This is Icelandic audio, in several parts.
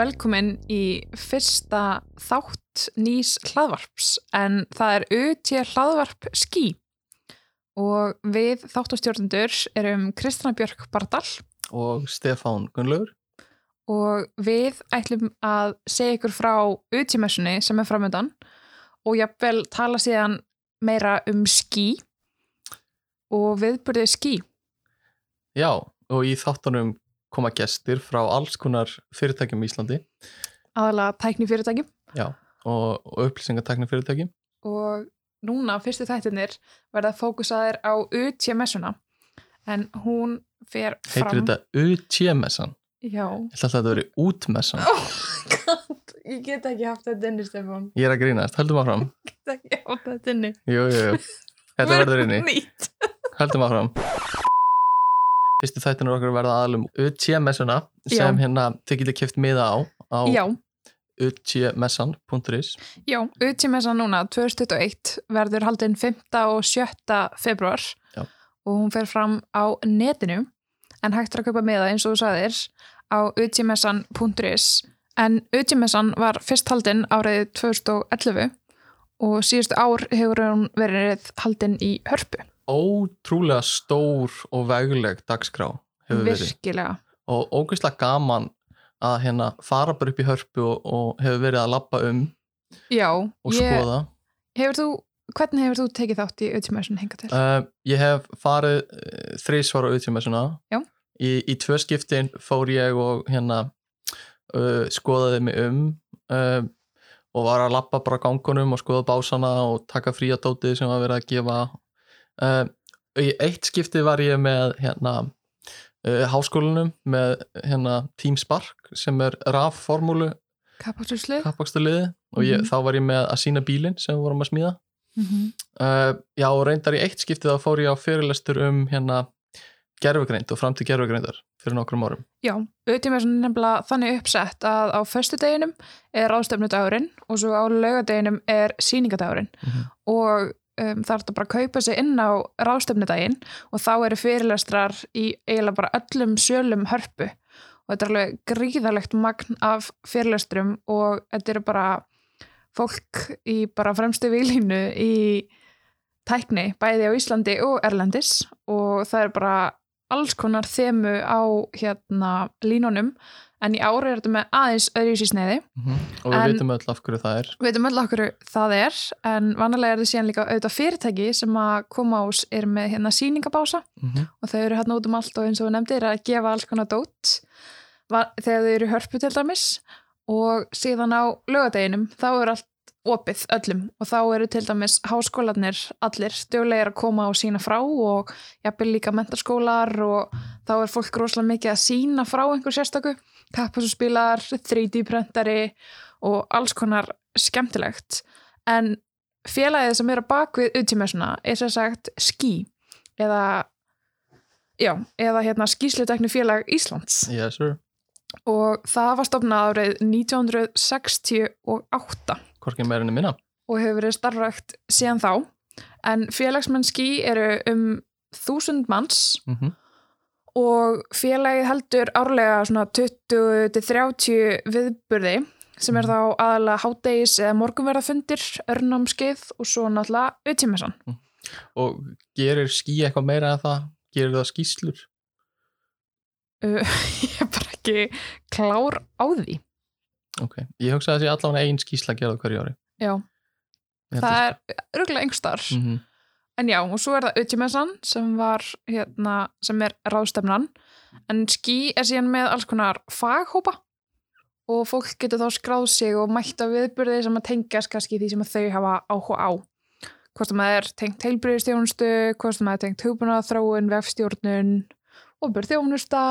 velkomin í fyrsta þátt nýs hlaðvarps en það er UT hlaðvarp skí og við þáttastjórnendur erum Kristjana Björk Bardal. Og Stefán Gunnlaugur. Og við ætlum að segja ykkur frá UT-messunni sem er framöndan og jafnvel tala síðan meira um skí og viðbyrðið skí. Já, og í þáttunum koma gestir frá alls konar fyrirtækjum í Íslandi. Aðalega tækni fyrirtækjum Já, og, og upplýsingatækni fyrirtækjum og núna fyrstu þættinir verða fókusaðir á UT-messuna en hún fer fram Heitir þetta UT-messan? Já. Ég ætla að þetta veri útmessan. Oh, God, Ég get ekki haft þetta inni Stefán. Ég er að grínast, höldum áfram. Ég get ekki haft þetta inni. Jú, jú, jú, þetta verður inni. Nýtt. Höldum áfram Fyrstu þættinur okkar verða aðalum UT-messuna Já. sem hérna þið getið kipt miða á á Já, utmessan.is já, UT-messan núna 2021 verður haldinn 5. og 7. februar Já. og hún fer fram á netinu en hægt er að kaupa með það eins og þú sagðir á utmessan.is en utmessan var fyrst haldinn árið 2011 og síðustu ár hefur hún verið haldinn í hörpu Ótrúlega stór og vegleg dagskrá hefur verið virkilega og ógeðslega gaman að hérna fara bara upp í hörpu og, og hefur verið að labba um Já, og skoða hefur þú, hvernig hefur þú tekið þátt í auðvitað hinga til? uh, ég hef farið uh, þrísvara auðvitað Já. í, í tvö skiptin fór ég og hérna uh, skoðaði mig um og var að labba bara á gangunum og skoða básana og taka fría dótið sem var verið að gefa í eitt skipti var ég með hérna uh, háskólanum með hérna Team Spark sem er RAF-formúlu Kappasturslu? kappaksturliði og ég, Mhm. þá var ég með að sína bílinn sem við vorum að smíða Mm -hmm. uh, já og reyndar í eitt skipti þá fór ég á fyrirlestur um hérna gerfugreind og framtíð gerfugreindar fyrir nokkrum árum Já, auðvitað er nefnilega þannig uppsett að á föstudeginum er ráðstöfnudagurinn og svo á laugadeginum er síningadagurinn Mhm. og um, er þetta bara að kaupa sig inn á ráðstöfnudaginn og þá eru fyrirlestrar í eiginlega bara öllum sölum hörpu. Og þetta er alveg gríðalegt magn af fyrirlestrum og þetta eru bara fólk í bara fremstu vilínu í tækni, bæði á Íslandi og Erlendis. Og það er bara alls konar þemu á hérna línunum en í ári er þetta með aðeins öðruvísi sneiði. Og við En- vitum öll af hverju það er. við veitum öll okkur það er en vanalega er þetta síðan líka auðvitað fyrirtæki sem að koma ás er með hérna sýningabása. Mm og þau eru hérna út um allt og eins og við nefndir að gefa alls konar dót Va- þegar þau eru hörpu til dæmis. Og síðan á lögadeginum þá er allt opið öllum. Og þá eru til dæmis háskólanir allir stjólegir að koma og sína frá og jafnvel líka mentarskólar og þá er fólk rosalega mikið að sína frá einhver sérstöku. Kappasusspilar, 3D-prentari og alls konar skemmtilegt. En félagið sem er að bakvið utímessuna er sér sagt skí eða já, eða hérna skýslutekni félag Íslands. Yes og það var stofnað árið 1968 hvorki meirinni minna. Og hefur verið starfrækt síðan þá. En félagsmenn skí eru um þúsund manns mm og félagið heldur árlega svona 20-30 viðburði sem er þá aðalega hádegis eða morgunverðafundir, örnámskeið og svo náttúrulega auðtímessan. og gerir skí eitthvað meira en það? Gerir það skýslur Uh, ég er bara ekki klár á því. Ok, ég hugsa að það sé allavega ein skýsla að gera það hverju ári. Já, það að- er örgulega einhverstaðar. Mhm. En já, og svo er það auðtímessan sem var hérna, sem er ráðstefnan. En skí er síðan með alls konar faghópa og fólk getur þá skráð sig og mætt á viðburði sem að tengjast kannski því sem þau hafa áhuga á. Hvort að maður er tengt heilbriðistjónustu hvort að maður er tengt hugbúnaðaþróun vefstjórnun og börþjónusta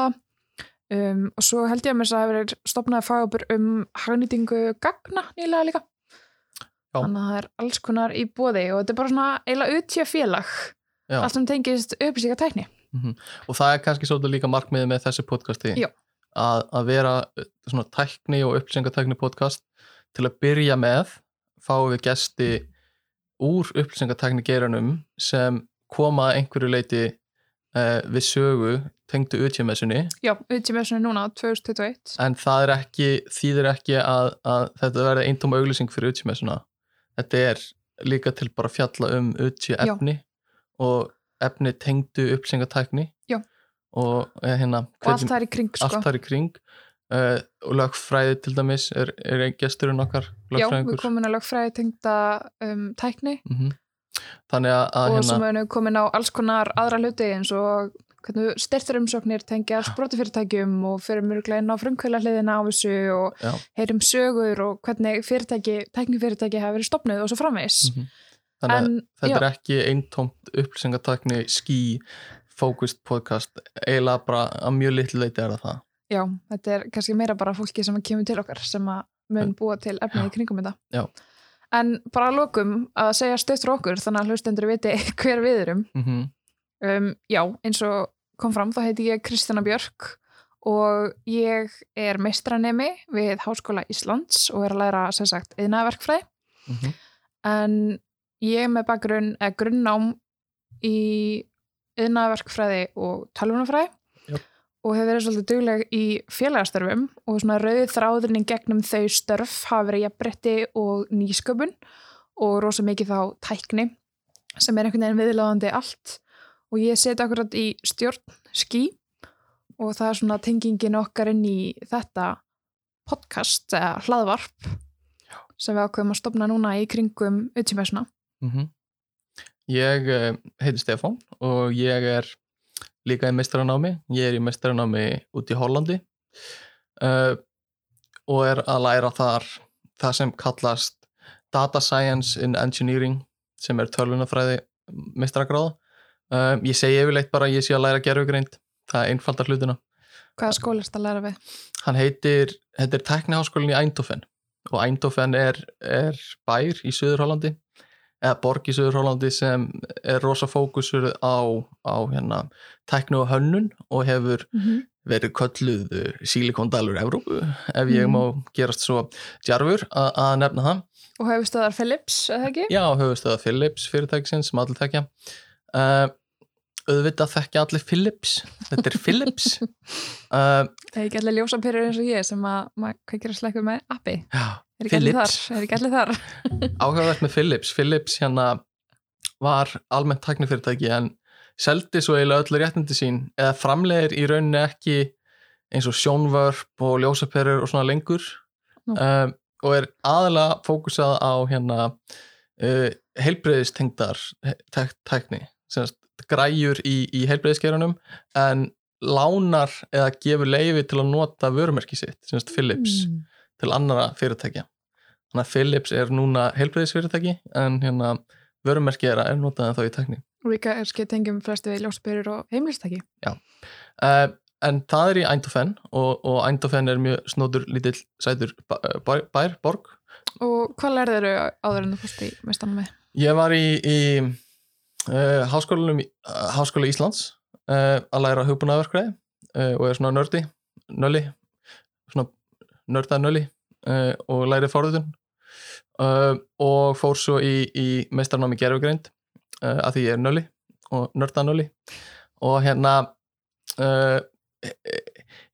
um, og svo held ég að mér að það hefur stopnaði faghópur um hagnýtingu gagna nýlega líka. Já. þannig að það er alls konar í bóði og þetta er bara svona eiginlega utja félag. Já. allt sem tengist upplýsinga tækni og það er kannski svolítið líka markmiðið með þessi podcasti að, að vera uh, svona tækni og upplýsingatækni podcast til að byrja með fáum við gesti úr upplýsingatækni geiranum sem koma að einhverju leiti uh, við sögu tengdu utjumessunni Já, utjumessunni núna 2021 en það er ekki, þýðir ekki að, að þetta verði eintóm auglýsing fyrir utjumessuna þetta er líka til bara að fjalla um utju Já. efni og efni tengdu upplýsingatækni. Já. og eh, hérna og allt það er í kring sko. allt þar í kring. Uh, og lögfræði til dæmis er, er gesturinn okkar Já, við lögfræðingur. komin að lögfræði tengda um, tækni. Mm þannig að, að og hérna, sem við erum komin á alls konar aðra hluti eins og hvernig styrtir umsóknir tengja sprótufyrirtækjum og fyrir mörgulega inn á frumkvæla hliðina á þessu og Já. heyrum sögur og hvernig fyrirtæki, tæknifyrirtæki hafa verið stopnuð og svo framvegis. Mhm. þannig að en þetta já, er ekki eintómt upplýsingatækni skí focused podcast eiginlega bara að mjög litlu leiti er það já, þetta er kannski meira bara fólki sem kemur til okkar sem að mun búa til efnið í kringum þetta. Já. en bara að lokum að segja stöðtur okkur þannig að hlustendur viti hver við erum. Mm um, já, eins og kom fram þá heiti ég Kristjana Björk og ég er meistranemi við Háskóla Íslands og er að læra sem sagt yðnaverkfræði -hmm. en ég er með bakgrunn eða grunnnám í yðnaverkfræði og tölvunafræði Jöp. og hefur verið svolítið dugleg í félagastörfum og svona rauðið þráðurinn gegnum þau störf hafa verið jafnbretti og nýsköpun og rosa mikið þá tækni sem er einhvern veginn viðláðandi allt og ég seti akkurat í stjórn skí og það er svona tengingin okkar inn í þetta podcast eða hlaðvarp sem við ákveðum að stopna núna í kringum uttímessuna. Mhm. Ég uh, heiti Stefán og ég er líka í meistaranámi. Ég er í meistaranámi út í Hollandi uh, og er að læra þar það sem kallast Data Science in Engineering sem er tölvunafræði meistaragráða. Uh, ég segi yfirleitt bara að ég sé að læra gerfugreind. Það er einfaldar hlutina. Hvaða skólist að læra við? Hann heitir, þetta er tekniháskólinn í Eindhoven og Eindhoven er, er bær í Suður Hollandi eða borg í Suður Hollandi sem er rosa fókusur á, á hérna, tekni og hönnun og hefur Mm -hmm. verið kölluð sílikondalur Evrópu ef ég Mhm. má gerast svo djarfur að nefna það. Og hefur stöðar Philips, eða ekki? Já, höfustöða Philips fyrirtækisins sem allir þekkja. Uh, auðvitað þekkja allir Philips, þetta er Philips. uh, Það er ekki allir ljósapyrur eins og ég sem að maður kveikir að slekku með appi. já, Er ekki? Er ekki allir þar? áhugavert með Philips Philips hérna var almennt tæknifyrirtæki en seldi svo eiginlega öllu réttindi sín eða framlegir í rauninni ekki eins og sjónvörp og ljósaperur og svona lengur um, og er aðalega fókusað á hérna uh, heilbreyðistengdar tæk, tækni semast græjur í, í heilbreyðiskerunum en lánar eða gefur leifi til að nota vörumerki sitt, semast Philips Mm. til annara fyrirtækja þannig að Philips er núna heilbreyðisfyrirtæki en hérna vörumerki er að notað en þá í tækni Og líka er skeitt tengjum flestu við ljósapyrur og heimlistæki. uh, en það er í Eindhoven og, og Eindhoven er mjög snótur lítill sætur bæ- bær, bær borg Og hvað lærður þau áður en þú fórst í mestanum með? ég var í, í háskólanum í- uh, Háskóla Íslands uh, að læra hugbúnaðverkræði uh, og er svona nördi nöli svona nördað nöli og lærið fórðutun uh, og fór svo í, í meistarnámi gerfugreind að því ég er nöli og nördað nöli og hérna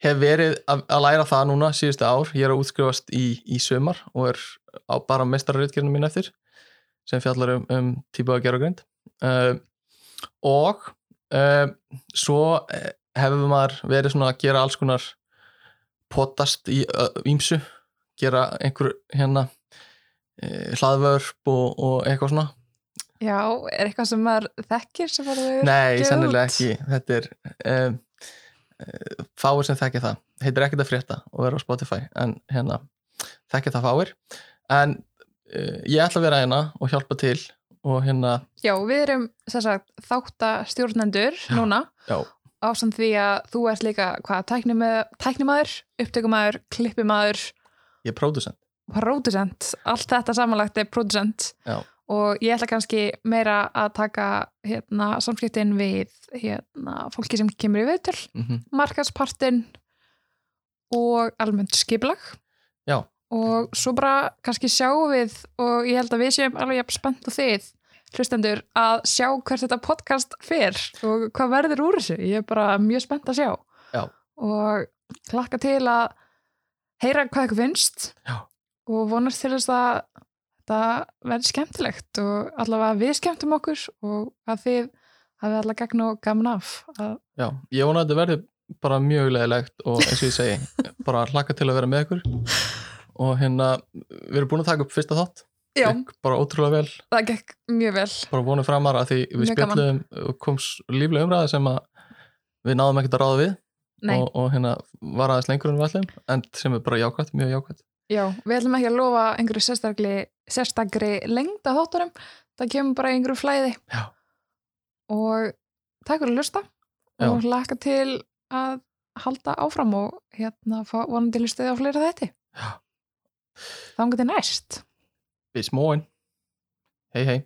hef verið að, læra það núna síðustu ár, ég er að útskrifast í, í sömar og er á bara meistarriðgerðinu mín eftir sem fjallar um, um gera greint uh, og uh, svo eh, hefur maður verið svona að gera alls konar potast í ímsu gera einhver hérna hlaðvörp og, og eitthvað svona. Já, er eitthvað sem maður þekkir sem var þau Nei, sennilega ekki. Þetta er um, fáir sem þekkja það. Heitir ekkert að frétta og vera á Spotify en hérna þekkja það fáir. En uh, ég ætla að vera hérna og hjálpa til og hérna Já, við erum þáttastjórnendur núna Já. ásamt því að þú ert líka hvað, tæknima- tæknimaður, upptökumaður, klippimaður, ég er pródusent producent, allt þetta samanlagt er producent Já. og ég ætla kannski meira að taka hérna, samskiptin við hérna, fólki sem kemur í viðtöl, mm -hmm. markaðspartin og almennt skiplag Já. Og svo bara kannski sjáum við og ég held að við séum alveg spennt og þið hlustendur að sjá hvert þetta podcast fer og hvað verður úr þessu. Ég er bara mjög spennt að sjá. Já. Og klakka til að heyra hvað eitthvað finnst Já. og vonast til þess að þetta verður skemmtilegt og allavega við skemmtum okkur og að þið hafið allavega gegn og gaman af. Að, Já, ég vona að þetta verði bara mjög leðilegt og eins og ég segi bara hlakka til að vera með ykkur og hérna, við erum búin að taka upp fyrsta þátt já, Gekk bara ótrúlega vel, það gekk mjög vel. bara vonum framar að því við Mjög gaman. spjallum og kom s- lífleg umræði sem að við náðum ekkert að ráða við Nei, og, og hérna var aðeins lengur en við ætlum en sem er bara jákvæmt, mjög jákvæmt já, við ætlum ekki að lofa einhverju sérstakri, sérstakri lengda þátturum. Það kemur bara í einhverju flæði. Já. Og takk fyrir að lusta Já. og hlaka til að halda áfram og hérna fá vonandi lustuði á fleira þetta. Já. Þá til næst. Bis morgen, hei hei